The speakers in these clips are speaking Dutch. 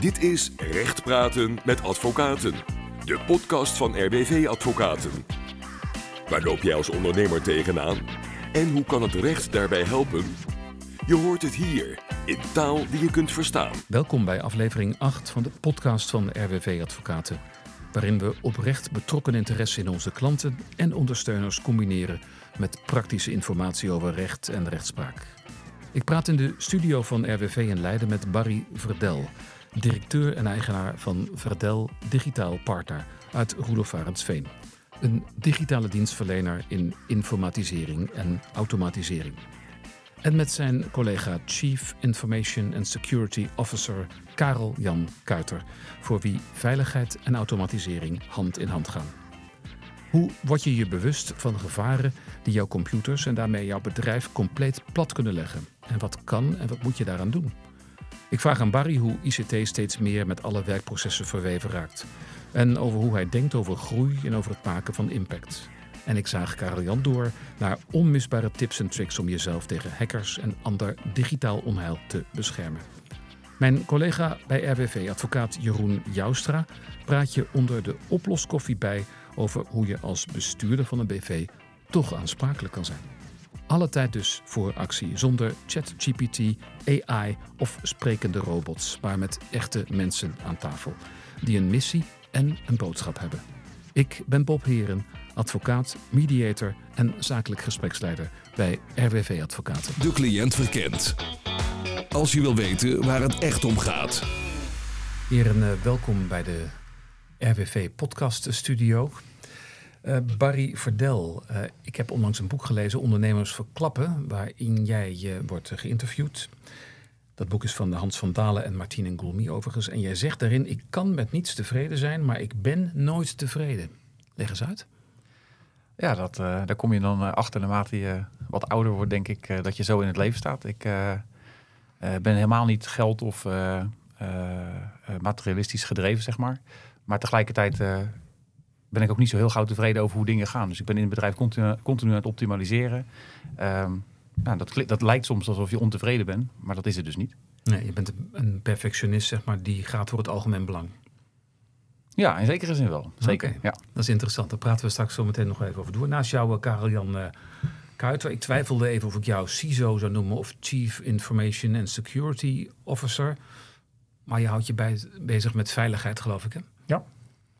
Dit is Recht Praten met Advocaten, de podcast van RWV Advocaten. Waar loop jij als ondernemer tegenaan? En hoe kan het recht daarbij helpen? Je hoort het hier, in taal die je kunt verstaan. Welkom bij aflevering 8 van de podcast van RWV Advocaten. Waarin we oprecht betrokken interesse in onze klanten en ondersteuners combineren met praktische informatie over recht en rechtspraak. Ik praat in de studio van RWV in Leiden met Barry Verdel, directeur en eigenaar van Verdel Digitaal Partner uit Arendsveen. Een digitale dienstverlener in informatisering en automatisering. En met zijn collega Chief Information and Security Officer Karel Jan Kuiter, voor wie veiligheid en automatisering hand in hand gaan. Hoe word je je bewust van gevaren die jouw computers en daarmee jouw bedrijf compleet plat kunnen leggen? En wat kan en wat moet je daaraan doen? Ik vraag aan Barry hoe ICT steeds meer met alle werkprocessen verweven raakt. En over hoe hij denkt over groei en over het maken van impact. En ik zaag Karel Jan door naar onmisbare tips en tricks om jezelf tegen hackers en ander digitaal onheil te beschermen. Mijn collega bij RWV, advocaat Jeroen Joustra, praat je onder de oploskoffie bij over hoe je als bestuurder van een BV toch aansprakelijk kan zijn. Alle tijd dus voor actie, zonder ChatGPT, AI of sprekende robots, maar met echte mensen aan tafel, die een missie en een boodschap hebben. Ik ben Bob Heren, advocaat, mediator en zakelijk gespreksleider bij RWV Advocaten. De cliënt verkent. Als je wil weten waar het echt om gaat. Heren, eh, welkom bij de RWV Podcast Studio. Uh, Barry Verdel, uh, ik heb onlangs een boek gelezen, Ondernemers Verklappen, waarin jij uh, wordt geïnterviewd. Dat boek is van Hans van Dalen en Martine Goulmy overigens. En jij zegt daarin, ik kan met niets tevreden zijn, maar ik ben nooit tevreden. Leg eens uit. Ja, dat, daar kom je dan achter naarmate je wat ouder wordt, denk ik, dat je zo in het leven staat. Ik ben helemaal niet geld- of materialistisch gedreven, zeg maar. Maar tegelijkertijd ben ik ook niet zo heel gauw tevreden over hoe dingen gaan. Dus ik ben in het bedrijf continu, continu aan het optimaliseren. Um, nou, dat, dat lijkt soms alsof je ontevreden bent, maar dat is het dus niet. Nee, je bent een perfectionist, zeg maar, die gaat voor het algemeen belang. Ja, in zekere zin wel. Zeker. Okay. Ja. Dat is interessant. Daar praten we straks zo meteen nog even over door. Naast jou, uh, Karel-Jan uh, Kuiter. Ik twijfelde even of ik jou CISO zou noemen of Chief Information and Security Officer. Maar je houdt je bij, bezig met veiligheid, geloof ik, hè? Ja.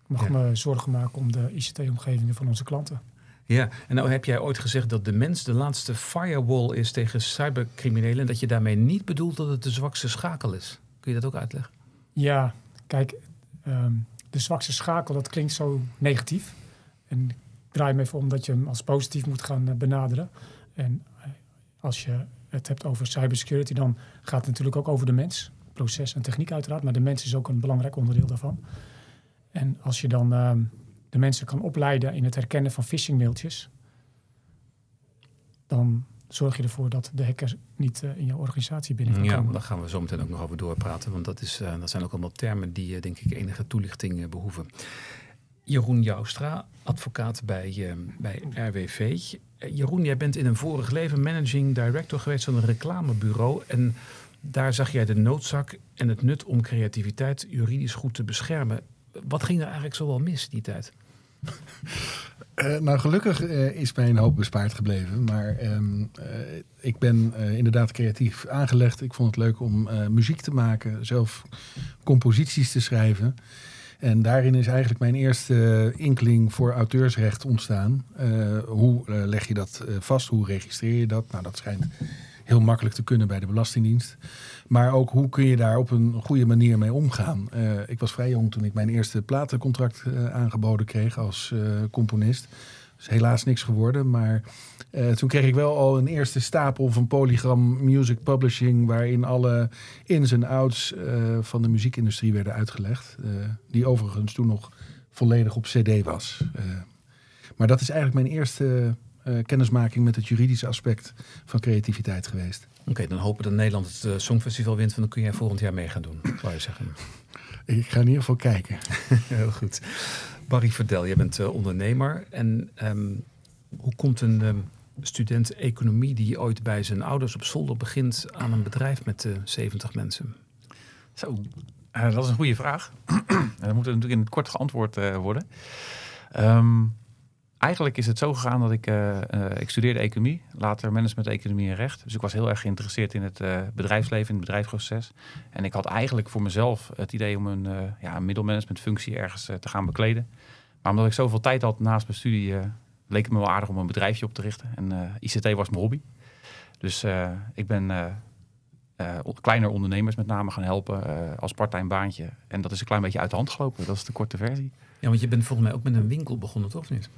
Mag ja. me zorgen maken om de ICT-omgevingen van onze klanten. Ja, en nou heb jij ooit gezegd dat de mens de laatste firewall is tegen cybercriminelen. En dat je daarmee niet bedoelt dat het de zwakste schakel is. Kun je dat ook uitleggen? Ja, kijk, um, de zwakste schakel, dat klinkt zo negatief. En ik draai me even om dat je hem als positief moet gaan uh, benaderen. En uh, als je het hebt over cybersecurity, dan gaat het natuurlijk ook over de mens. Proces en techniek uiteraard, maar de mens is ook een belangrijk onderdeel daarvan. En als je dan uh, de mensen kan opleiden in het herkennen van phishingmailtjes, dan zorg je ervoor dat de hacker niet uh, in jouw organisatie binnen kan ja, daar gaan we zo meteen ook nog over doorpraten, want dat, is, uh, dat zijn ook allemaal termen die uh, denk ik enige toelichting behoeven. Jeroen Joustra, advocaat bij, bij RWV. Jeroen, jij bent in een vorig leven managing director geweest van een reclamebureau en daar zag jij de noodzaak en het nut om creativiteit juridisch goed te beschermen. Wat ging er eigenlijk zo wel mis die tijd? Uh, nou, gelukkig uh, is mij een hoop bespaard gebleven. Maar um, uh, ik ben inderdaad creatief aangelegd. Ik vond het leuk om muziek te maken, zelf composities te schrijven. En daarin is eigenlijk mijn eerste inkling voor auteursrecht ontstaan. hoe leg je dat vast? Hoe registreer je dat? Nou, dat schijnt heel makkelijk te kunnen bij de Belastingdienst. Maar ook hoe kun je daar op een goede manier mee omgaan? Uh, ik was vrij jong toen ik mijn eerste platencontract uh, aangeboden kreeg als uh, componist. is helaas niks geworden, maar toen kreeg ik wel al een eerste stapel van Polygram Music Publishing, waarin alle ins en outs van de muziekindustrie werden uitgelegd. die overigens toen nog volledig op CD was. maar dat is eigenlijk mijn eerste uh, kennismaking met het juridische aspect van creativiteit geweest. Oké, okay, dan hopen dat Nederland het uh, Songfestival wint, want dan kun jij volgend jaar mee gaan doen, zou je zeggen. Ik ga in ieder geval kijken. Heel goed. Barry Verdel, jij bent uh, ondernemer. En um, hoe komt een um, student economie die ooit bij zijn ouders op zolder begint aan een bedrijf met 70 mensen? Zo, Eh, dat is een goede vraag. dat moet natuurlijk in het kort geantwoord eh, worden. Ehm, eigenlijk is het zo gegaan dat ik, eh, eh, ik studeerde economie, later management economie en recht. Dus ik was heel erg geïnteresseerd in het eh, bedrijfsleven, in het bedrijfsproces. En ik had eigenlijk voor mezelf het idee om een, eh ja, middelmanagementfunctie ergens te gaan bekleden. Maar omdat ik zoveel tijd had naast mijn studie, leek het me wel aardig om een bedrijfje op te richten. En ICT was mijn hobby. Dus ik ben o- kleiner ondernemers met name gaan helpen als parttime baantje. En dat is een klein beetje uit de hand gelopen. Dat is de korte versie. Ja, want je bent volgens mij ook met een winkel begonnen, toch niet?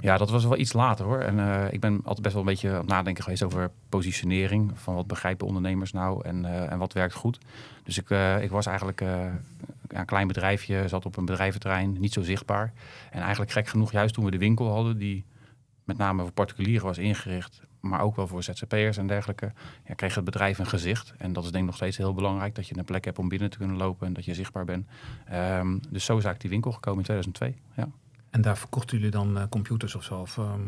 Ja, dat was wel iets later hoor. En eh, ik ben altijd best wel een beetje aan het nadenken geweest over positionering. Van wat begrijpen ondernemers nou en, eh, en wat werkt goed. Dus ik, eh, ik was eigenlijk een klein bedrijfje, zat op een bedrijventerrein, niet zo zichtbaar. En eigenlijk gek genoeg, juist toen we de winkel hadden, die met name voor particulieren was ingericht, maar ook wel voor ZZP'ers en dergelijke, ja, kreeg het bedrijf een gezicht. En dat is denk ik nog steeds heel belangrijk, dat je een plek hebt om binnen te kunnen lopen en dat je zichtbaar bent. Ehm, dus zo is eigenlijk die winkel gekomen in 2002. Ja. En daar verkochten jullie dan eh, computers of zo? Of, ehm,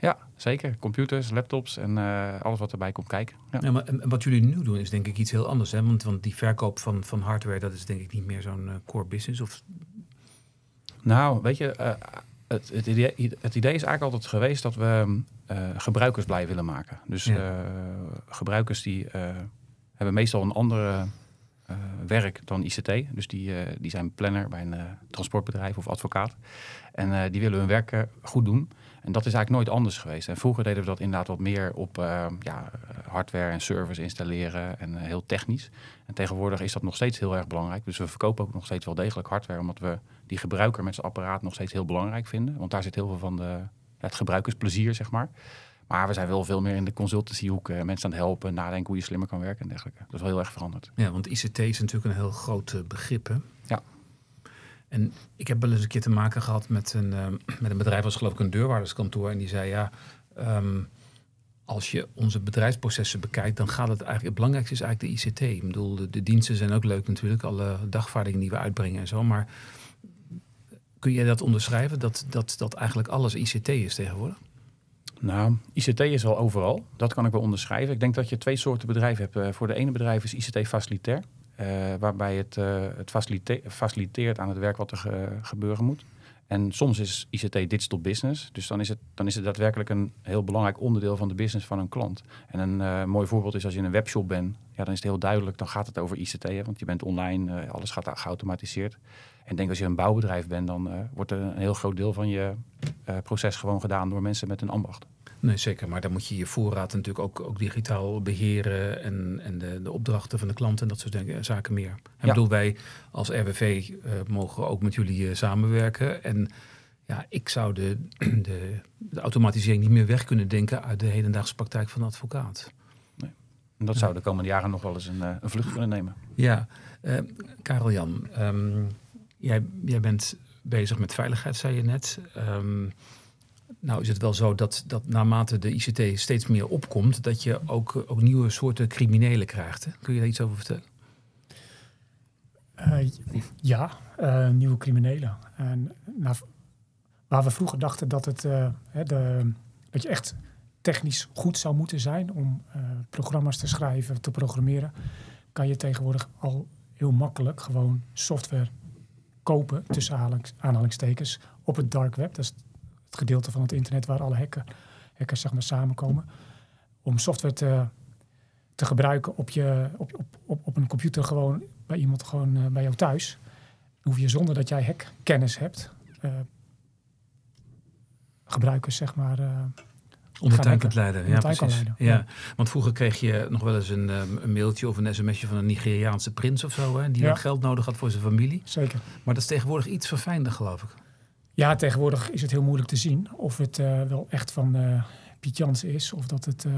Ja, zeker. Computers, laptops en eh, alles wat erbij komt kijken. Ja. Ja, maar, en wat jullie nu doen is denk ik iets heel anders. Hè? Want, want die verkoop van, van hardware, dat is denk ik niet meer zo'n eh, core business. Of, Nou, weet je, het, het, idee, het idee is eigenlijk altijd geweest dat we eh, gebruikers blij willen maken. Dus Ja. gebruikers die hebben meestal een andere werk dan ICT. Dus die, die zijn planner bij een transportbedrijf of advocaat. En eh, die willen hun werk eh, goed doen. En dat is eigenlijk nooit anders geweest. En vroeger deden we dat inderdaad wat meer op eh, ja, hardware en servers installeren en heel technisch. En tegenwoordig is dat nog steeds heel erg belangrijk. Dus we verkopen ook nog steeds wel degelijk hardware, omdat we die gebruiker met zijn apparaat nog steeds heel belangrijk vinden. Want daar zit heel veel van de, ja, het gebruikersplezier, zeg maar. Maar we zijn wel veel meer in de consultancyhoek. mensen aan het helpen, nadenken hoe je slimmer kan werken en dergelijke. Dat is wel heel erg veranderd. ja, want ICT is natuurlijk een heel groot begrip. Hè? Ja. En ik heb wel eens een keer te maken gehad met een, ehm, met een bedrijf, was geloof ik een deurwaarderskantoor. En die zei ja, ehm, als je onze bedrijfsprocessen bekijkt, dan gaat het eigenlijk, het belangrijkste is eigenlijk de ICT. Ik bedoel, de, diensten zijn ook leuk natuurlijk, alle dagvaardingen die we uitbrengen en zo. Maar kun jij dat onderschrijven, dat, dat, dat eigenlijk alles ICT is tegenwoordig? Nou, ICT is wel overal. Dat kan ik wel onderschrijven. Ik denk dat je twee soorten bedrijven hebt. Eh, voor de ene bedrijf is ICT facilitair. Eh, waarbij het, eh, het facilite- faciliteert aan het werk wat er ge- gebeuren moet. En soms is ICT digital business. Dus dan is, het, dan is het daadwerkelijk een heel belangrijk onderdeel van de business van een klant. En een eh, mooi voorbeeld is als je in een webshop bent. Ja, dan is het heel duidelijk. Dan gaat het over ICT. Hè, want je bent online. alles gaat geautomatiseerd. En denk als je een bouwbedrijf bent, dan wordt er een heel groot deel van je proces gewoon gedaan door mensen met een ambacht. Nee, zeker. Maar dan moet je je voorraad natuurlijk ook, ook digitaal beheren en, en de, de opdrachten van de klant en dat soort dingen, zaken meer. En Ja. bedoel, wij als RWV eh, mogen ook met jullie eh, samenwerken. En ja, ik zou de, de, de automatisering niet meer weg kunnen denken uit de hedendaagse praktijk van de advocaat. En dat zou de komende jaren nog wel eens een, eh, een vlucht kunnen nemen. Ja, eh, Karel Jan, ehm, jij, jij bent bezig met veiligheid, zei je net. Ehm, nou is het wel zo dat, dat naarmate de ICT steeds meer opkomt, dat je ook, ook nieuwe soorten criminelen krijgt. Kun je daar iets over vertellen? Eh, ja, eh, nieuwe criminelen. En, nou, waar we vroeger dachten dat, het, eh, de, dat je echt technisch goed zou moeten zijn om programma's te schrijven, te programmeren, kan je tegenwoordig al heel makkelijk gewoon software kopen, tussen aanhalings- aanhalingstekens, op het dark web. Dat is het gedeelte van het internet waar alle hacker, hackers zeg maar, samenkomen. Om software te, te gebruiken op, je, op, op, op, op een computer gewoon bij iemand gewoon eh, bij jou thuis. Dan hoef je zonder dat jij hackkennis hebt, eh, gebruikers zeg maar. Onder tuin kunt leiden. Ja, precies. leiden, Ja. ja. Want vroeger kreeg je nog wel eens een, een mailtje of een sms'je van een Nigeriaanse prins of zo, hè, die Ja. geld nodig had voor zijn familie. zeker. Maar dat is tegenwoordig iets verfijnder, geloof ik. Ja, tegenwoordig is het heel moeilijk te zien of het eh, wel echt van eh Piet Jansen is of dat het eh,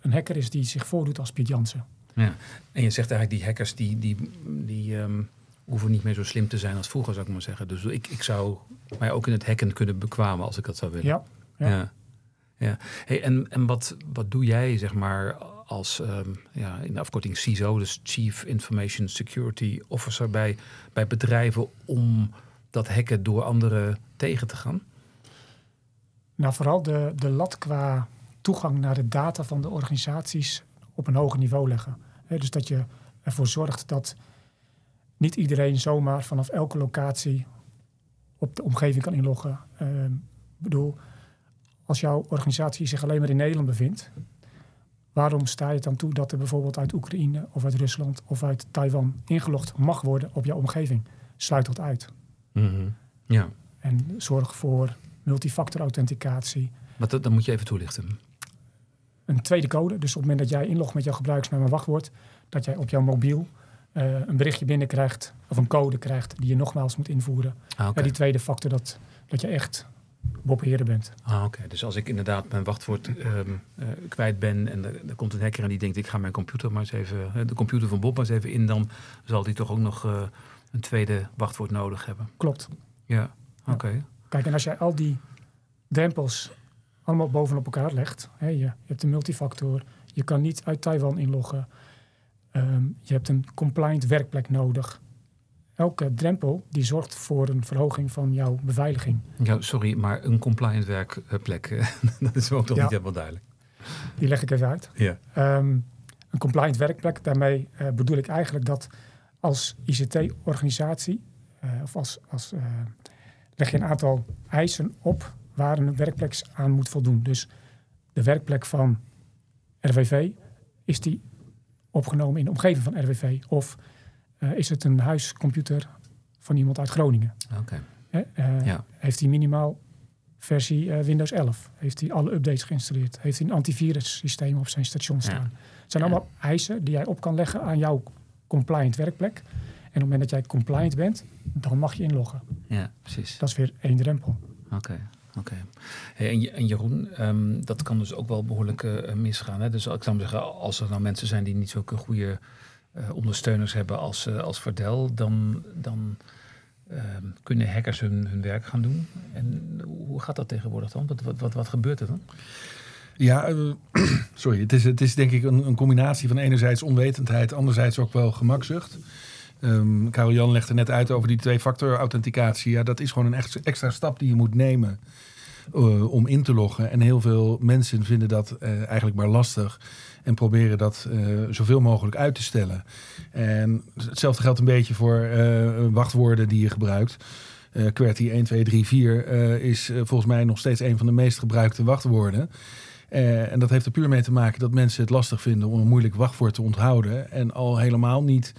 een hacker is die zich voordoet als Piet Jansen. Ja. En je zegt eigenlijk die hackers die, die, die ehm, hoeven niet meer zo slim te zijn als vroeger, zou ik maar zeggen. Dus ik, ik zou mij ook in het hacken kunnen bekwamen als ik dat zou willen. Ja, ja. ja. ja. Hey, en en wat, wat doe jij, zeg maar, als ehm, ja, in de afkorting CISO, dus Chief Information Security Officer bij, bij bedrijven om dat hacken door anderen tegen te gaan? Nou, vooral de, de lat qua toegang naar de data van de organisaties op een hoger niveau leggen. Dus dat je ervoor zorgt dat niet iedereen zomaar vanaf elke locatie op de omgeving kan inloggen. Ehm, Ik bedoel, als jouw organisatie zich alleen maar in Nederland bevindt, waarom sta je het dan toe dat er bijvoorbeeld uit Oekraïne of uit Rusland of uit Taiwan ingelogd mag worden op jouw omgeving? Sluit dat uit. Mhm. Ja, En zorg voor multifactor authenticatie. maar dat, dat moet je even toelichten. Een tweede code, dus op het moment dat jij inlogt met jouw gebruikersnaam en wachtwoord, dat jij op jouw mobiel eh, een berichtje binnenkrijgt of een code krijgt die je nogmaals moet invoeren. Ah, oké. Ja, die tweede factor, dat, dat je echt Bob Heren bent. Ah, oké. Dus als ik inderdaad mijn wachtwoord ehm, eh, kwijt ben en er, er komt een hacker en die denkt ik ga mijn computer maar eens even, de computer van Bob maar eens even in, dan zal die toch ook nog eh, een tweede wachtwoord nodig hebben. Klopt. Ja, oké. Kijk, en als jij al die drempels allemaal bovenop elkaar legt, hè, je, je hebt een multifactor, je kan niet uit Taiwan inloggen, ehm, je hebt een compliant werkplek nodig. Elke drempel die zorgt voor een verhoging van jouw beveiliging. Ja, sorry, maar een compliant werkplek, dat is ook toch Ja. niet helemaal duidelijk. Die leg ik even uit. Ja. Ehm, een compliant werkplek, daarmee eh, bedoel ik eigenlijk dat als ICT-organisatie, eh, of als, als eh, leg je een aantal eisen op waar een werkplek aan moet voldoen. Dus de werkplek van RWV, is die opgenomen in de omgeving van RWV? Of eh, is het een huiscomputer van iemand uit Groningen? Eh, Ja. Heeft hij minimaal versie eh, Windows 11? Heeft hij alle updates geïnstalleerd? Heeft hij een antivirussysteem op zijn station Ja. staan? Het zijn allemaal eisen die jij op kan leggen aan jouw compliant werkplek. En op het moment dat jij compliant bent, dan mag je inloggen. Ja, precies. Dat is weer één drempel. Oké. Oké. Hey, en, Je- en Jeroen, ehm, dat kan dus ook wel behoorlijk eh, misgaan. Hè? Dus ik zou maar zeggen, als er nou mensen zijn die niet zulke goede eh, ondersteuners hebben als, eh, als Verdel, dan, dan ehm, kunnen hackers hun, hun werk gaan doen. En hoe gaat dat tegenwoordig dan? Wat, wat, wat, wat gebeurt er dan? Ja, eh, sorry. Het is, het is denk ik een, een combinatie van enerzijds onwetendheid, anderzijds ook wel gemakzucht. Karel Jan legde net uit over die twee-factor authenticatie. Ja, dat is gewoon een extra, extra stap die je moet nemen eh, om in te loggen. En heel veel mensen vinden dat eh, eigenlijk maar lastig en proberen dat eh, zoveel mogelijk uit te stellen. En hetzelfde geldt een beetje voor wachtwoorden die je gebruikt. Eh QWERTY 1, 2, 3, 4 eh, is volgens mij nog steeds een van de meest gebruikte wachtwoorden. En dat heeft er puur mee te maken dat mensen het lastig vinden om een moeilijk wachtwoord te onthouden. En al helemaal niet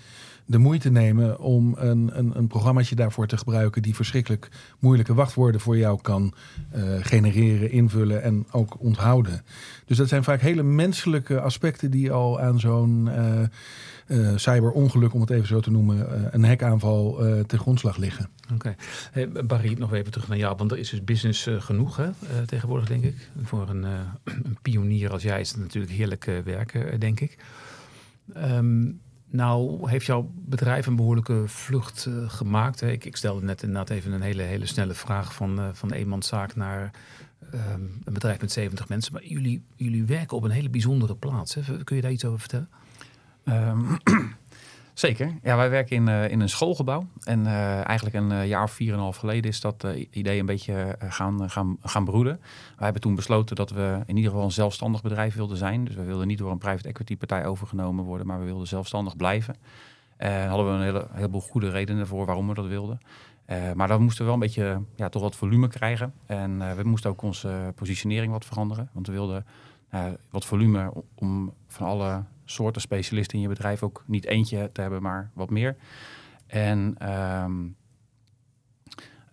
de moeite nemen om een, een, een programmaatje daarvoor te gebruiken die verschrikkelijk moeilijke wachtwoorden voor jou kan eh, genereren, invullen en ook onthouden. Dus dat zijn vaak hele menselijke aspecten die al aan zo'n eh eh, cyberongeluk, om het even zo te noemen, een hackaanval ten grondslag liggen. Oké. Barry, nog even terug naar jou, want er is dus business genoeg hè, tegenwoordig, denk ik. Voor een, een pionier als jij is het natuurlijk heerlijk werken, denk ik. Ehm, nou, heeft jouw bedrijf een behoorlijke vlucht eh, gemaakt? Hè? Ik, ik stelde net inderdaad even een hele, hele snelle vraag van, eh van eenmanszaak naar ehm, een bedrijf met 70 mensen. Maar jullie, jullie werken op een hele bijzondere plaats. Hè? Kun je daar iets over vertellen? Ehm, zeker. Ja, wij werken in, eh, in een schoolgebouw. En eh, eigenlijk een eh, jaar of vier en een half geleden is dat idee een beetje gaan, gaan, gaan broeden. Wij hebben toen besloten dat we in ieder geval een zelfstandig bedrijf wilden zijn. Dus we wilden niet door een private equity partij overgenomen worden, maar we wilden zelfstandig blijven. En hadden we een hele, heleboel goede redenen voor waarom we dat wilden. Maar dan moesten we wel een beetje ja, toch wat volume krijgen. En we moesten ook onze positionering wat veranderen. Want we wilden wat volume om van alle soorten specialisten in je bedrijf ook niet eentje te hebben, maar wat meer. En ehm,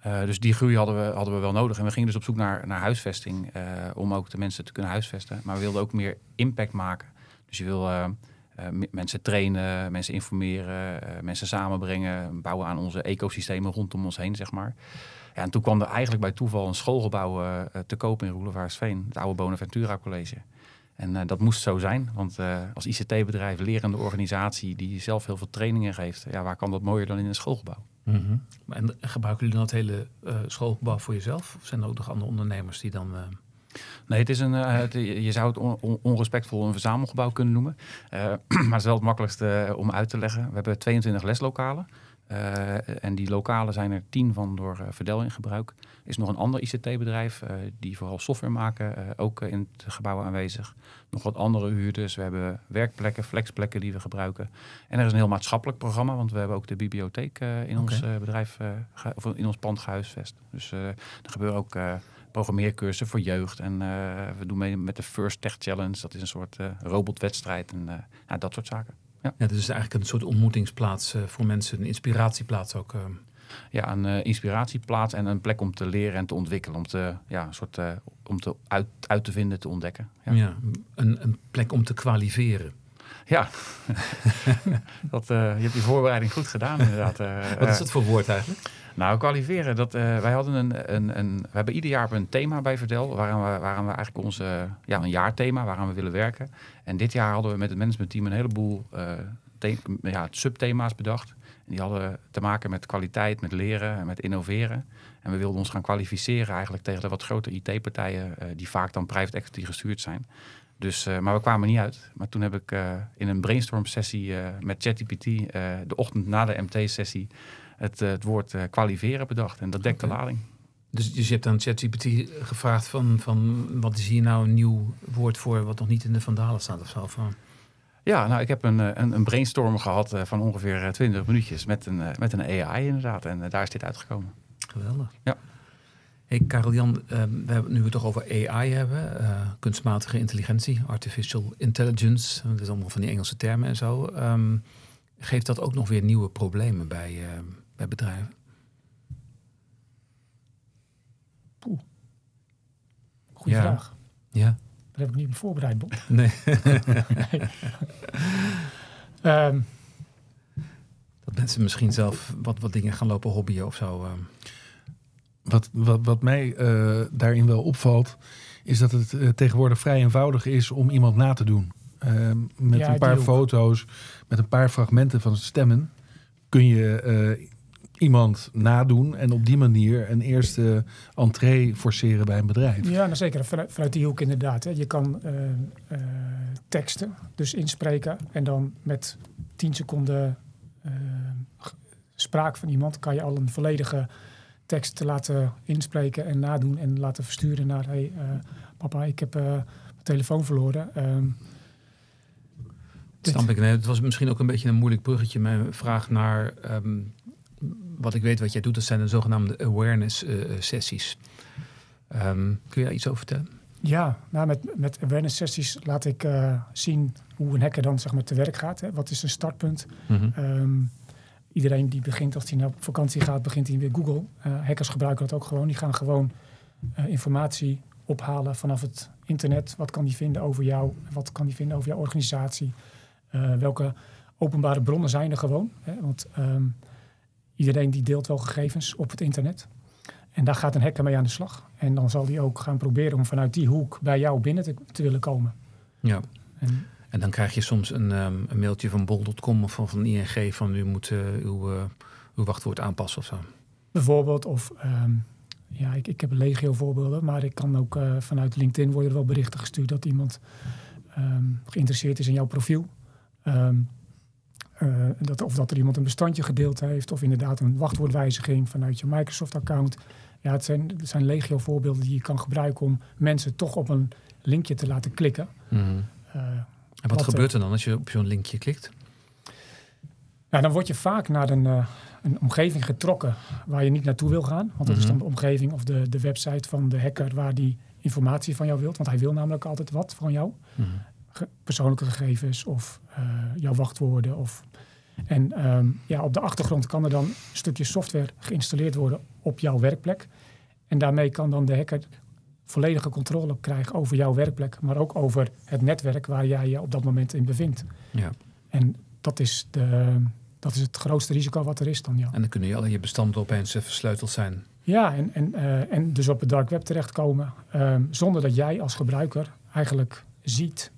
eh, dus die groei hadden we, hadden we wel nodig. En we gingen dus op zoek naar, naar huisvesting eh, om ook de mensen te kunnen huisvesten. Maar we wilden ook meer impact maken. Dus je wil eh, mensen trainen, mensen informeren, mensen samenbrengen, bouwen aan onze ecosystemen rondom ons heen, zeg maar. Ja, en toen kwam er eigenlijk bij toeval een schoolgebouw te koop in Roelevaarsveen, het oude Bonaventura College. En eh, dat moest zo zijn, want eh, als ICT-bedrijf, lerende organisatie die zelf heel veel trainingen geeft, ja, waar kan dat mooier dan in een schoolgebouw? Maar En gebruiken jullie dan het hele eh, schoolgebouw voor jezelf? Of zijn er ook nog andere ondernemers die dan... eh, Nee, het is een, eh, het- je zou het on- on- onrespectvol een verzamelgebouw kunnen noemen. Eh, maar het is wel het makkelijkste eh, om uit te leggen. We hebben 22 leslokalen. Eh, en die lokalen zijn er tien van door uh, Verdel in gebruik. Er is nog een ander ICT-bedrijf uh, die vooral software maken, ook in het gebouw aanwezig. Nog wat andere huurders. We hebben werkplekken, flexplekken die we gebruiken. En er is een heel maatschappelijk programma, want we hebben ook de bibliotheek in ons bedrijf, of in ons pand gehuisvest. Dus er gebeuren ook programmeercursussen voor jeugd. En we doen mee met de First Tech Challenge. Dat is een soort robotwedstrijd en ja, dat soort zaken. Ja. ja, dus is eigenlijk een soort ontmoetingsplaats uh, voor mensen, een inspiratieplaats ook. Uh. Ja, een uh, inspiratieplaats en een plek om te leren en te ontwikkelen. Om te, ja, een soort, om te uit, uit te vinden, te ontdekken. Ja, ja een, een plek om te kwaliveren. Ja, dat, je hebt je voorbereiding goed gedaan inderdaad. Wat is dat voor woord eigenlijk? Nou, kwaliveren. Dat, uh, wij hadden een, een, een, we hebben ieder jaar een thema bij Verdel, waaraan we, waaraan we eigenlijk onze, ja, een jaarthema, waaraan we willen werken. En dit jaar hadden we met het managementteam een heleboel uh, ja, subthema's bedacht. En die hadden te maken met kwaliteit, met leren en met innoveren. En we wilden ons gaan kwalificeren eigenlijk tegen de wat grotere IT-partijen, uh, die vaak dan private equity gestuurd zijn. Dus, uh, maar we kwamen niet uit. Maar toen heb ik in een brainstorm sessie met ChatGPT, de ochtend na de MT-sessie, het, eh, het woord kwaliveren bedacht. En dat dekt de lading. Dus, dus je hebt aan ChatGPT gevraagd van, van wat is hier nou een nieuw woord voor wat nog niet in de vandalen staat of zo? Van... Ja, nou ik heb een, eh, een, een brainstorm gehad van ongeveer 20 minuutjes met een, met een AI inderdaad. En daar is dit uitgekomen. Geweldig. Ja. Hey Karel-Jan, uh, we hebben nu het toch over AI hebben, kunstmatige intelligentie, artificial intelligence, dat is allemaal van die Engelse termen en zo. Um, geeft dat ook nog weer nieuwe problemen bij, bij bedrijven? Poeh. Goeie vraag. Ja. Daar heb ik niet op voorbereid, Bob. Nee. nee. um, dat mensen misschien zelf wat, wat dingen gaan lopen hobbyen of zo. Um. Wat, wat, wat mij uh, daarin wel opvalt, is dat het uh, tegenwoordig vrij eenvoudig is om iemand na te doen. Uh, met ja, een paar foto's, met een paar fragmenten van stemmen, kun je uh, iemand nadoen en op die manier een eerste entree forceren bij een bedrijf. Ja, nou zeker. Vanuit, die hoek inderdaad. Hè. Je kan teksten dus inspreken en dan met 10 seconden spraak van iemand kan je al een volledige tekst laten inspreken en nadoen en laten versturen naar hey, papa, ik heb mijn telefoon verloren. Um, Snap ik. Nee, het was misschien ook een beetje een moeilijk bruggetje. Mijn vraag naar um, wat ik weet wat jij doet, dat zijn de zogenaamde awareness uh, sessies. Um, kun je daar iets over vertellen? Ja, nou met, met awareness sessies laat ik uh, zien hoe een hacker dan zeg maar, te werk gaat. Hè. Wat is een startpunt? Mm -hmm. um, iedereen die begint, als hij naar vakantie gaat, begint hij weer Google. Uh, hackers gebruiken dat ook gewoon. Die gaan gewoon informatie ophalen vanaf het internet. Wat kan die vinden over jou? Wat kan die vinden over jouw organisatie? welke openbare bronnen zijn er gewoon? Hè? Want um, Iedereen die deelt wel gegevens op het internet. En daar gaat een hacker mee aan de slag. En dan zal hij ook gaan proberen om vanuit die hoek bij jou binnen te, te willen komen. Ja. En, en, dan krijg je soms een, um, een mailtje van bol.com of van, van ING van u moet uh, uw, uh, uw wachtwoord aanpassen of zo. Bijvoorbeeld, of um, ja, ik, ik heb legio voorbeelden, maar ik kan ook uh, vanuit LinkedIn worden er wel berichten gestuurd dat iemand um, geïnteresseerd is in jouw profiel. Uh, dat, of dat er iemand een bestandje gedeeld heeft, of inderdaad een wachtwoordwijziging vanuit je Microsoft-account. Ja, het zijn, het zijn legio voorbeelden die je kan gebruiken om mensen toch op een linkje te laten klikken. Mm -hmm. uh, en wat, wat gebeurt er dan als je op zo'n linkje klikt? Nou, dan word je vaak naar een, uh, een omgeving getrokken waar je niet naartoe wil gaan. Want dat mm -hmm. is dan de omgeving of de, de website van de hacker waar die informatie van jou wilt. Want hij wil namelijk altijd wat van jou. Mm -hmm. Ge persoonlijke gegevens of jouw wachtwoorden of en um, ja, op de achtergrond kan er dan een stukje software geïnstalleerd worden op jouw werkplek. En daarmee kan dan de hacker volledige controle krijgen over jouw werkplek, maar ook over het netwerk waar jij je op dat moment in bevindt. Ja. En dat is, de, dat is het grootste risico wat er is dan, ja. En dan kunnen je al je bestanden opeens versleuteld zijn. Ja, en, en, uh, en dus op het dark web terechtkomen, um, zonder dat jij als gebruiker eigenlijk ziet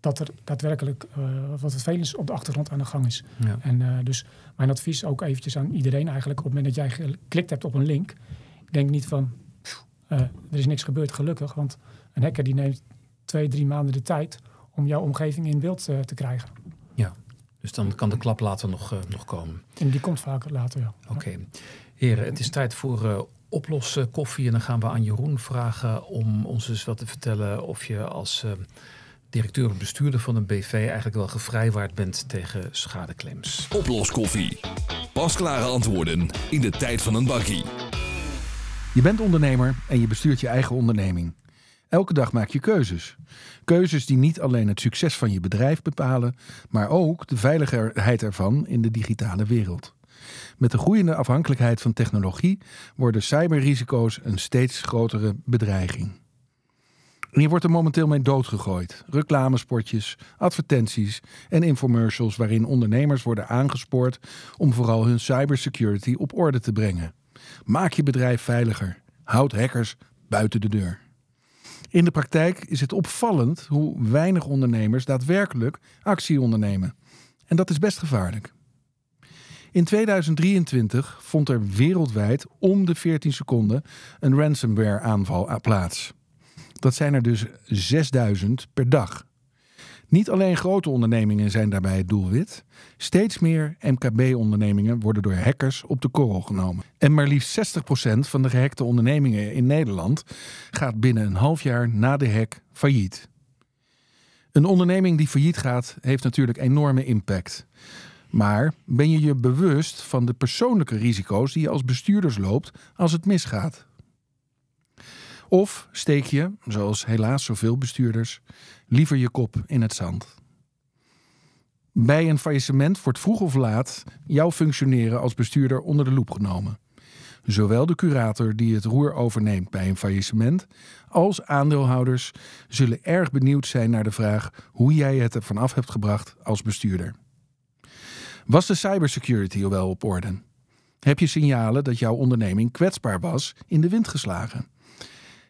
dat er daadwerkelijk uh, wat vervelends op de achtergrond aan de gang is. Ja. En uh, dus mijn advies ook eventjes aan iedereen eigenlijk... op het moment dat jij geklikt hebt op een link... denk niet van, uh, er is niks gebeurd, gelukkig. Want een hacker die neemt twee, drie maanden de tijd... om jouw omgeving in beeld te krijgen. Ja, Dus dan kan de klap later nog, uh, nog komen. En die komt vaak later, ja. Oké. Heren, het is tijd voor uh, oplossen koffie. En dan gaan we aan Jeroen vragen om ons eens wat te vertellen of je als uh, directeur of bestuurder van een BV eigenlijk wel gevrijwaard bent tegen schadeclaims. Oploskoffie. Pasklare antwoorden in de tijd van een bakkie. Je bent ondernemer en je bestuurt je eigen onderneming. Elke dag maak je keuzes. Keuzes die niet alleen het succes van je bedrijf bepalen, maar ook de veiligheid ervan in de digitale wereld. Met de groeiende afhankelijkheid van technologie worden cyberrisico's een steeds grotere bedreiging. Hier wordt er momenteel mee doodgegooid. Reclamespotjes, advertenties en infomercials waarin ondernemers worden aangespoord om vooral hun cybersecurity op orde te brengen. Maak je bedrijf veiliger. Houd hackers buiten de deur. In de praktijk is het opvallend hoe weinig ondernemers daadwerkelijk actie ondernemen. En dat is best gevaarlijk. In 2023 vond er wereldwijd om de 14 seconden een ransomware-aanval plaats. Dat zijn er dus 6000 per dag. Niet alleen grote ondernemingen zijn daarbij het doelwit. Steeds meer MKB-ondernemingen worden door hackers op de korrel genomen. En maar liefst 60% van de gehackte ondernemingen in Nederland gaat binnen een half jaar na de hack failliet. Een onderneming die failliet gaat, heeft natuurlijk enorme impact. Maar ben je je bewust van de persoonlijke risico's die je als bestuurders loopt als het misgaat? Of steek je, zoals helaas zoveel bestuurders, liever je kop in het zand? Bij een faillissement wordt vroeg of laat jouw functioneren als bestuurder onder de loep genomen. Zowel de curator die het roer overneemt bij een faillissement, als aandeelhouders zullen erg benieuwd zijn naar de vraag hoe jij het ervan af hebt gebracht als bestuurder. Was de cybersecurity al wel op orde? Heb je signalen dat jouw onderneming kwetsbaar was in de wind geslagen?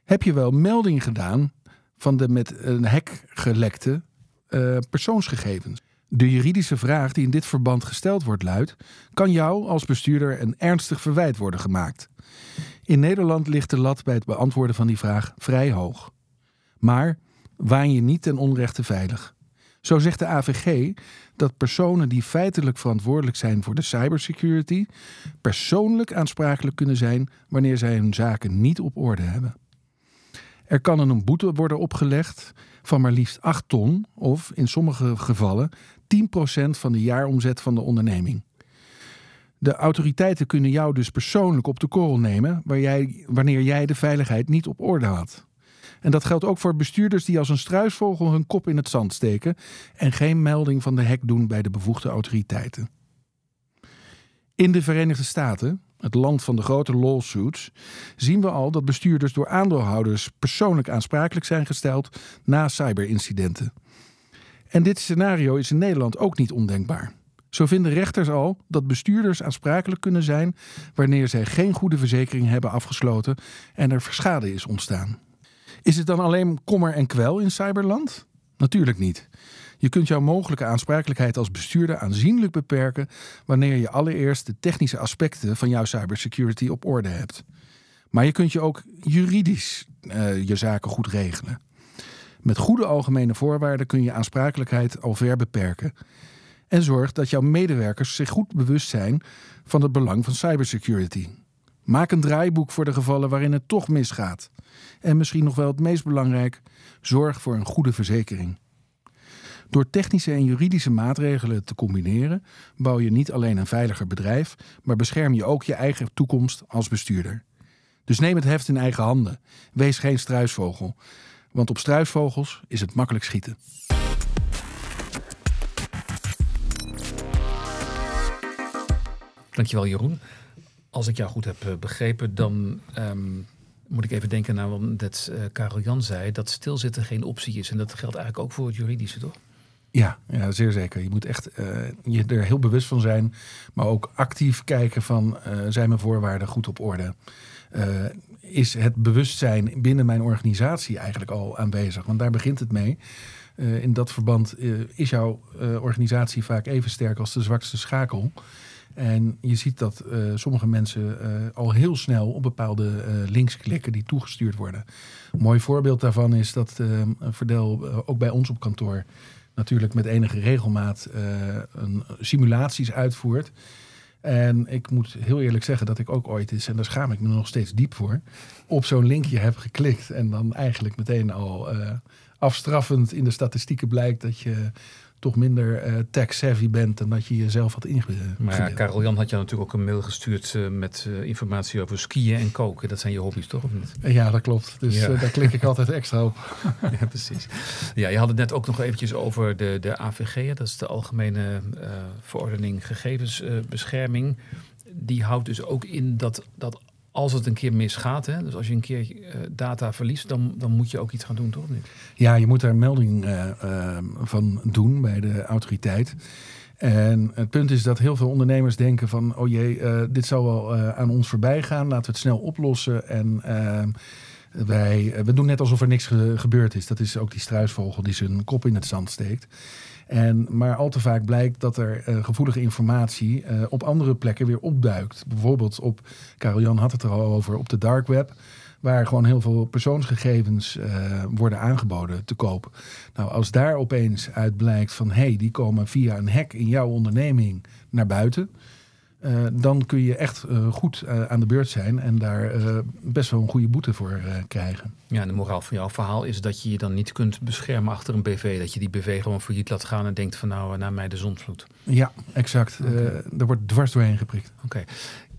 Heb je wel melding gedaan van de met een hack gelekte uh, persoonsgegevens? De juridische vraag die in dit verband gesteld wordt luidt: kan jou als bestuurder een ernstig verwijt worden gemaakt? In Nederland ligt de lat bij het beantwoorden van die vraag vrij hoog. Maar waan je niet ten onrechte veilig. Zo zegt de AVG dat personen die feitelijk verantwoordelijk zijn voor de cybersecurity persoonlijk aansprakelijk kunnen zijn wanneer zij hun zaken niet op orde hebben. Er kan een boete worden opgelegd van maar liefst 8 ton of in sommige gevallen 10% van de jaaromzet van de onderneming. De autoriteiten kunnen jou dus persoonlijk op de korrel nemen waar jij, wanneer jij de veiligheid niet op orde had. En dat geldt ook voor bestuurders die als een struisvogel hun kop in het zand steken en geen melding van de hek doen bij de bevoegde autoriteiten. In de Verenigde Staten, het land van de grote lawsuits, zien we al dat bestuurders door aandeelhouders persoonlijk aansprakelijk zijn gesteld na cyberincidenten. En dit scenario is in Nederland ook niet ondenkbaar. Zo vinden rechters al dat bestuurders aansprakelijk kunnen zijn wanneer zij geen goede verzekering hebben afgesloten en er schade is ontstaan. Is het dan alleen kommer en kwel in cyberland? Natuurlijk niet. Je kunt jouw mogelijke aansprakelijkheid als bestuurder aanzienlijk beperken wanneer je allereerst de technische aspecten van jouw cybersecurity op orde hebt. Maar je kunt je ook juridisch uh, je zaken goed regelen. Met goede algemene voorwaarden kun je aansprakelijkheid al ver beperken. En zorg dat jouw medewerkers zich goed bewust zijn van het belang van cybersecurity. Maak een draaiboek voor de gevallen waarin het toch misgaat. En misschien nog wel het meest belangrijk, zorg voor een goede verzekering. Door technische en juridische maatregelen te combineren, bouw je niet alleen een veiliger bedrijf, maar bescherm je ook je eigen toekomst als bestuurder. Dus neem het heft in eigen handen. Wees geen struisvogel, want op struisvogels is het makkelijk schieten. Dankjewel Jeroen. Als ik jou goed heb eh, begrepen, dan um, moet ik even denken naar wat net uh, Karel Jan zei, dat stilzitten geen optie is. En dat geldt eigenlijk ook voor het juridische, toch? Ja, ja zeer zeker. Je moet echt uh, je er heel bewust van zijn, maar ook actief kijken van zijn mijn voorwaarden goed op orde. is het bewustzijn binnen mijn organisatie eigenlijk al aanwezig? Want daar begint het mee. in dat verband is jouw organisatie vaak even sterk als de zwakste schakel. En je ziet dat uh, sommige mensen uh, al heel snel op bepaalde uh, links klikken die toegestuurd worden. Een mooi voorbeeld daarvan is dat Verdel ook bij ons op kantoor natuurlijk met enige regelmaat een, simulaties uitvoert. En ik moet heel eerlijk zeggen dat ik ook ooit eens, en daar schaam ik me nog steeds diep voor, op zo'n linkje heb geklikt. En dan eigenlijk meteen al afstraffend in de statistieken blijkt dat je toch minder uh, tech-savvy bent dan dat je jezelf had ingebeeld. Maar ja, Karel Jan had je natuurlijk ook een mail gestuurd uh, met uh, informatie over skiën en koken. Dat zijn je hobby's, toch? Of niet? Ja, dat klopt. Dus ja. daar klik ik altijd extra op. ja, precies. Ja, je had het net ook nog eventjes over de, de AVG. Dat is de Algemene Verordening Gegevensbescherming. Die houdt dus ook in dat, dat als het een keer misgaat, hè, dus als je een keer uh, data verliest, dan, dan moet je ook iets gaan doen, toch? Niet? Ja, je moet daar een melding uh, uh, van doen bij de autoriteit. En het punt is dat heel veel ondernemers denken van, oh jee, dit zal wel aan ons voorbij gaan, laten we het snel oplossen. En wij, we doen net alsof er niks ge gebeurd is. Dat is ook die struisvogel die zijn kop in het zand steekt. En, maar al te vaak blijkt dat er uh, gevoelige informatie uh, op andere plekken weer opduikt. Bijvoorbeeld op, Karel Jan had het er al over, op de dark web. Waar gewoon heel veel persoonsgegevens uh, worden aangeboden te koop. Nou, als daar opeens uit blijkt van hé, hey, die komen via een hack in jouw onderneming naar buiten. Uh, dan kun je echt uh, goed uh, aan de beurt zijn en daar best wel een goede boete voor krijgen. Ja, en de moraal van jouw verhaal is dat je je dan niet kunt beschermen achter een BV. Dat je die BV gewoon failliet laat gaan en denkt van nou, naar mij de zonsvloed. Ja, exact. Okay. er wordt dwars doorheen geprikt. Oké. Okay.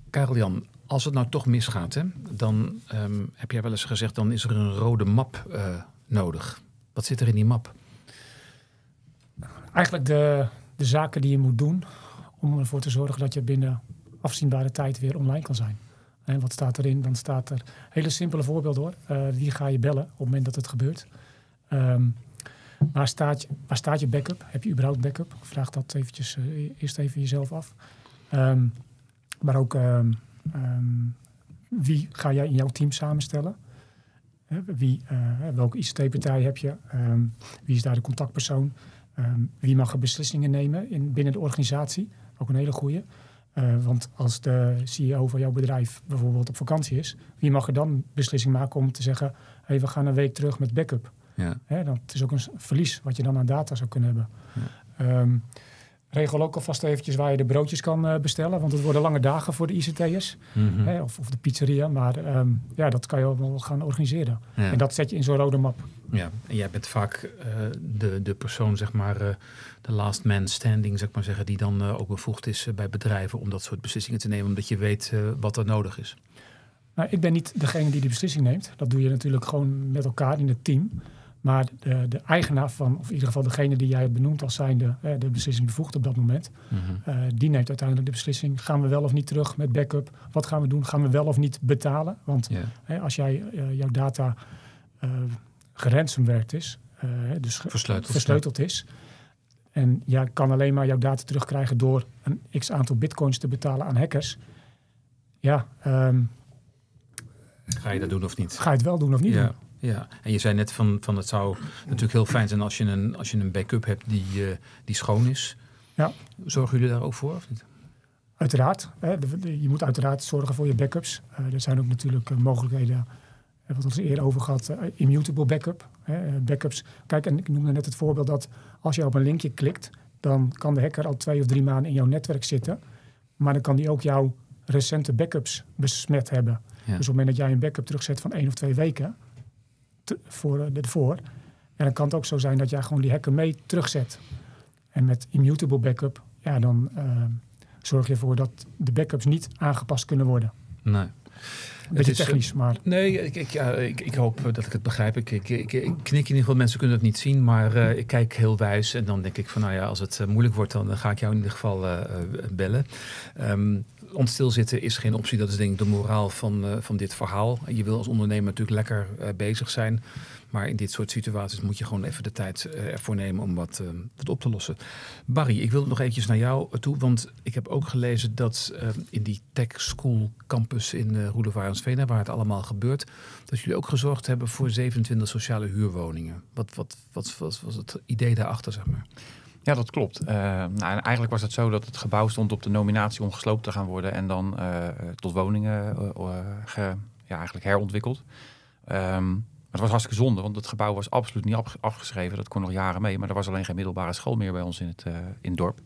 Karel Jan, als het nou toch misgaat, hè, dan um, heb jij wel eens gezegd, dan is er een rode map nodig. Wat zit er in die map? Eigenlijk de, de zaken die je moet doen om ervoor te zorgen dat je binnen afzienbare tijd weer online kan zijn. En wat staat erin? Dan staat er hele simpele voorbeelden hoor. Uh, wie ga je bellen op het moment dat het gebeurt? Um, waar, staat je, staat je backup? Heb je überhaupt backup? Vraag dat eventjes, uh, eerst even jezelf af. Um, maar ook um, wie ga jij in jouw team samenstellen? Wie, welke ICT-partij heb je? wie is daar de contactpersoon? wie mag er beslissingen nemen in, binnen de organisatie? Ook een hele goede. Uh, want als de CEO van jouw bedrijf bijvoorbeeld op vakantie is, wie mag er dan beslissing maken om te zeggen: hey, we gaan een week terug met backup? Ja. Hè, dat is ook een verlies wat je dan aan data zou kunnen hebben. Ja. Um, regel ook alvast eventjes waar je de broodjes kan uh, bestellen. Want het worden lange dagen voor de ICT'ers. Mm -hmm. hè, of, of, de pizzeria. Maar um, ja, dat kan je wel gaan organiseren. Ja. En dat zet je in zo'n rode map. Ja, en jij bent vaak uh, de, de persoon, zeg maar, uh, de last man standing, zeg maar zeggen, die dan ook bevoegd is bij bedrijven om dat soort beslissingen te nemen, omdat je weet wat er nodig is. Nou, ik ben niet degene die die beslissing neemt. Dat doe je natuurlijk gewoon met elkaar in het team. Maar de, de, eigenaar van, of in ieder geval degene die jij benoemt als zijnde eh, de beslissing bevoegd op dat moment, mm -hmm. uh, die neemt uiteindelijk de beslissing. Gaan we wel of niet terug met backup? Wat gaan we doen? Gaan we wel of niet betalen? Want yeah. hè, als jij uh, jouw data geransomwerd is, dus versleuteld, versleuteld is, en jij kan alleen maar jouw data terugkrijgen door een x aantal bitcoins te betalen aan hackers. Ja. Um, ga je dat doen of niet? Ga je het wel doen of niet ja. doen? Ja, en je zei net van, van het zou natuurlijk heel fijn zijn als je een, als je een backup hebt die, uh, die schoon is. Ja. Zorgen jullie daar ook voor of niet? Uiteraard. Hè, je moet uiteraard zorgen voor je backups. Uh, er zijn ook natuurlijk uh, mogelijkheden, wat we het eerder over gehad, immutable backup. backups. Kijk, en ik noemde net het voorbeeld dat als je op een linkje klikt, dan kan de hacker al twee of drie maanden in jouw netwerk zitten. Maar dan kan die ook jouw recente backups besmet hebben. Ja. Dus op het moment dat jij een backup terugzet van één of twee weken, te, voor, ervoor. En dan kan het ook zo zijn dat jij gewoon die hacker mee terugzet. En met immutable backup, ja, dan uh, zorg je ervoor dat de backups niet aangepast kunnen worden. Nee. Beetje is, technisch, maar... Nee, ik, ik, ja, ik, ik, hoop dat ik het begrijp. Ik, ik, ik, ik, knik in ieder geval, mensen kunnen het niet zien, maar uh, ik kijk heel wijs. En dan denk ik van, nou ja, als het uh, moeilijk wordt, dan ga ik jou in ieder geval uh, bellen. Um, ons stilzitten is geen optie. Dat is denk ik de moraal van, van dit verhaal. Je wil als ondernemer natuurlijk lekker bezig zijn. Maar in dit soort situaties moet je gewoon even de tijd uh, ervoor nemen om wat, wat, op te lossen. Barry, ik wil nog eventjes naar jou toe. Want ik heb ook gelezen dat in die Tech School campus in uh, Roelevarensveen, waar het allemaal gebeurt, dat jullie ook gezorgd hebben voor 27 sociale huurwoningen. Wat, wat, wat, was het idee daarachter, zeg maar? Ja, dat klopt. Uh, nou, eigenlijk was het zo dat het gebouw stond op de nominatie om gesloopt te gaan worden en dan tot woningen uh, ja, eigenlijk herontwikkeld. Um, het was hartstikke zonde, want het gebouw was absoluut niet afge- afgeschreven. Dat kon nog jaren mee, maar er was alleen geen middelbare school meer bij ons in het, eh, in dorp.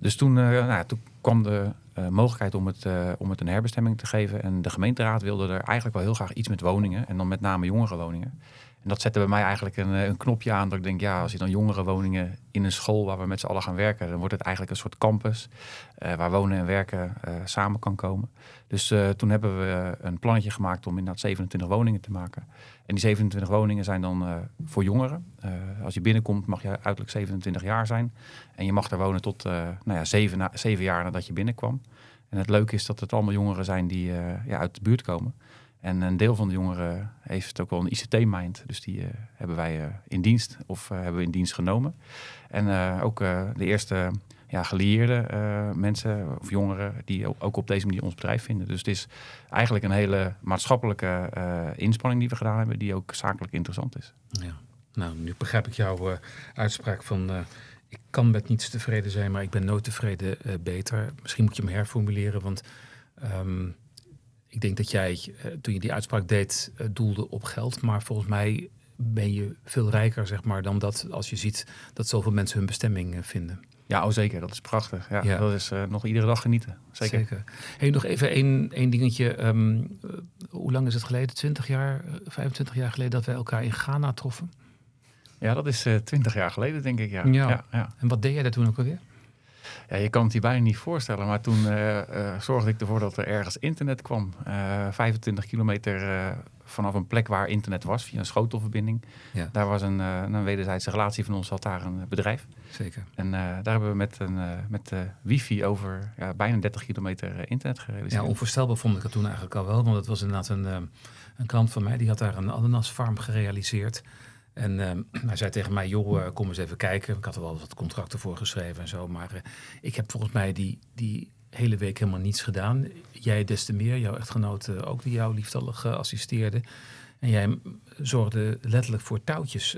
Dus toen, eh, nou, toen kwam de eh, mogelijkheid om het, om het een herbestemming te geven. En de gemeenteraad wilde er eigenlijk wel heel graag iets met woningen. En dan met name jongerenwoningen. En dat zette bij mij eigenlijk een, eh, een knopje aan dat ik denk, ja, als je dan jongerenwoningen in een school waar we met z'n allen gaan werken, dan wordt het eigenlijk een soort campus eh, waar wonen en werken eh, samen kan komen. Dus toen hebben we een plannetje gemaakt om inderdaad 27 woningen te maken. En die 27 woningen zijn dan voor jongeren. Als je binnenkomt mag je uiterlijk 27 jaar zijn. En je mag daar wonen tot nou ja, zeven, na, zeven jaar nadat je binnenkwam. En het leuke is dat het allemaal jongeren zijn die ja, uit de buurt komen. En een deel van de jongeren heeft ook wel een ICT-mind. Dus die eh, hebben wij eh, in dienst of eh, hebben we in dienst genomen. En ook de eerste ja, gelieerde mensen of jongeren die ook- op deze manier ons bedrijf vinden. Dus het is eigenlijk een hele maatschappelijke inspanning die we gedaan hebben, die ook zakelijk interessant is. Ja. Nou, nu begrijp ik jouw uitspraak van... ik kan met niets tevreden zijn, maar ik ben nooit tevreden beter. Misschien moet je hem herformuleren, want ehm, ik denk dat jij, eh, toen je die uitspraak deed, eh, doelde op geld. Maar volgens mij ben je veel rijker, zeg maar, dan dat als je ziet dat zoveel mensen hun bestemming eh, vinden. Ja, oh zeker, dat is prachtig. Ja, Ja. Dat is nog iedere dag genieten. Zeker. Hey, nog even één, één dingetje. ehm, eh, hoe lang is het geleden? 20 jaar, eh, 25 jaar geleden dat wij elkaar in Ghana troffen? Ja, dat is twintig jaar geleden, denk ik. Ja. Ja. Ja, ja. En wat deed jij daar toen ook alweer? Ja, je kan het je bijna niet voorstellen, maar toen eh, eh, zorgde ik ervoor dat er ergens internet kwam. Eh 25 kilometer eh, vanaf een plek waar internet was, via een schotelverbinding. Ja. Daar was een, een wederzijdse relatie van ons, had daar een bedrijf. Zeker. En daar hebben we met, een, met wifi over ja, bijna 30 kilometer internet gerealiseerd. Ja, onvoorstelbaar vond ik het toen eigenlijk al wel. Want het was inderdaad een, een klant van mij. Die had daar een ananasfarm gerealiseerd. En ehm, hij zei tegen mij, joh, eh, kom eens even kijken. Ik had er wel wat contracten voor geschreven en zo. Maar eh, ik heb volgens mij die, die hele week helemaal niets gedaan. Jij des te meer, jouw echtgenoot eh, ook, die jou liefdallig eh, assisteerde. En jij m- zorgde letterlijk voor touwtjes...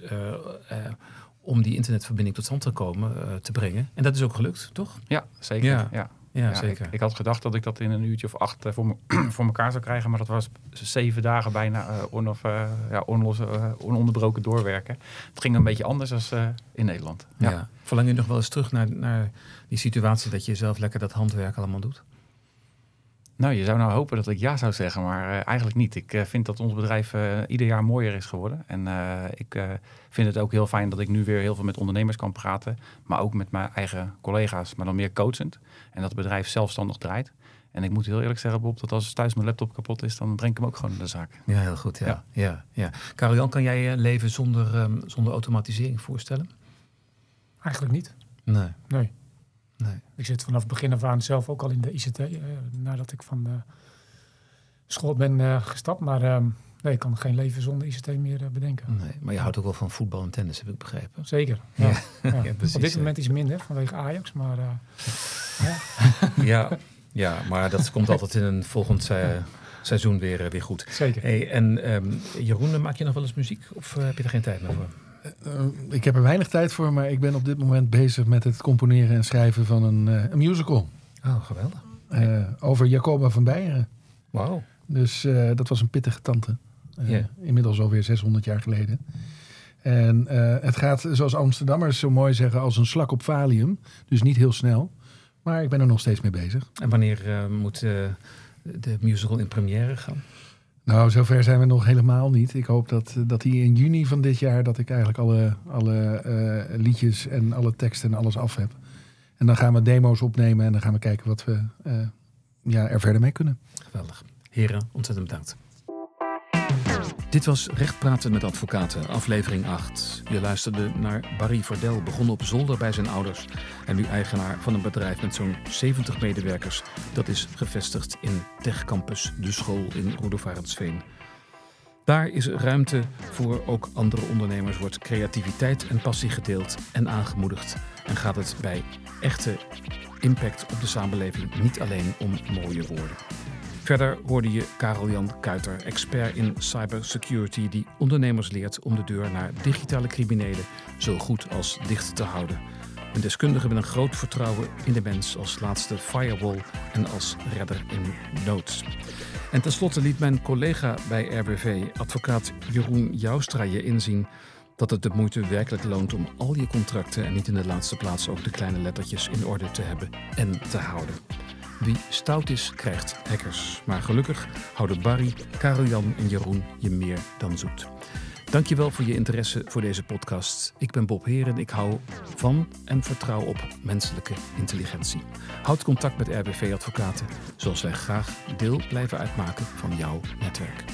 om die internetverbinding tot stand te komen, te brengen. En dat is ook gelukt, toch? Ja, zeker. Ja. Ja. Ja, Ja, zeker. Ik, ik had gedacht dat ik dat in een uurtje of acht eh, voor, me, voor elkaar zou krijgen. Maar dat was zeven dagen bijna eh, onof, eh, ja, onlos, ononderbroken doorwerken. Het ging een beetje anders dan eh, in Nederland. Ja. Verlang je nog wel eens terug naar, naar die situatie dat je zelf lekker dat handwerk allemaal doet? Nou, je zou nou hopen dat ik ja zou zeggen, maar eh, eigenlijk niet. Ik eh, vind dat ons bedrijf eh, ieder jaar mooier is geworden. En eh, ik eh, vind het ook heel fijn dat ik nu weer heel veel met ondernemers kan praten. Maar ook met mijn eigen collega's, maar dan meer coachend. En dat het bedrijf zelfstandig draait. En ik moet heel eerlijk zeggen, Bob, dat als thuis mijn laptop kapot is, dan breng ik hem ook gewoon naar de zaak. Ja, heel goed. Ja. Ja. Ja. Ja, Karel-Jan, kan jij je leven zonder, ehm, zonder automatisering voorstellen? Eigenlijk niet. Nee. Nee. Nee. Ik zit vanaf het begin af aan zelf ook al in de ICT, eh, nadat ik van de school ben eh, gestapt. Maar ehm, nee, ik kan geen leven zonder ICT meer eh, bedenken. nee. Maar je houdt ook wel van voetbal en tennis, heb ik begrepen. Zeker. Ja. Ja. precies, Op dit moment iets minder vanwege Ajax, maar eh, Ja, ja maar dat komt altijd in een volgend eh, seizoen weer, weer goed. zeker. Hey, en ehm, Jeroen, maak je nog wel eens muziek of heb je er geen tijd meer voor? Eh, ik heb er weinig tijd voor, maar ik ben op dit moment bezig met het componeren en schrijven van een, eh, een musical. Oh, geweldig. eh, over Jacoba van Beieren. Wauw. Dus dat was een pittige tante. Inmiddels alweer 600 jaar geleden. En het gaat, zoals Amsterdammers zo mooi zeggen, als een slak op valium. Dus niet heel snel. Maar ik ben er nog steeds mee bezig. En wanneer moet de musical in première gaan? Nou, zover zijn we nog helemaal niet. Ik hoop dat, dat die in juni van dit jaar, dat ik eigenlijk alle, alle eh, liedjes en alle teksten en alles af heb. En dan gaan we demo's opnemen en dan gaan we kijken wat we eh, ja, er verder mee kunnen. Geweldig. Heren, ontzettend bedankt. Dit was Recht Praten met Advocaten, aflevering 8. Je luisterde naar Barry Verdel, begonnen op zolder bij zijn ouders. En nu eigenaar van een bedrijf met zo'n 70 medewerkers. Dat is gevestigd in Tech Campus, de school in Roelofarensveen. Daar is ruimte voor ook andere ondernemers, wordt creativiteit en passie gedeeld en aangemoedigd. En gaat het bij echte impact op de samenleving niet alleen om mooie woorden. Verder hoorde je Karel-Jan Kuiter, expert in cybersecurity, die ondernemers leert om de deur naar digitale criminelen zo goed als dicht te houden. Een deskundige met een groot vertrouwen in de mens als laatste firewall en als redder in nood. En tenslotte liet mijn collega bij RBV, advocaat Jeroen Joustra, je inzien dat het de moeite werkelijk loont om al je contracten en niet in de laatste plaats ook de kleine lettertjes in orde te hebben en te houden. Wie stout is, krijgt hackers. Maar gelukkig houden Barry, Karel-Jan en Jeroen je meer dan zoet. Dankjewel voor je interesse voor deze podcast. Ik ben Bob Heren. Ik hou van en vertrouw op menselijke intelligentie. Houd contact met RBV Advocaten, zoals wij graag deel blijven uitmaken van jouw netwerk.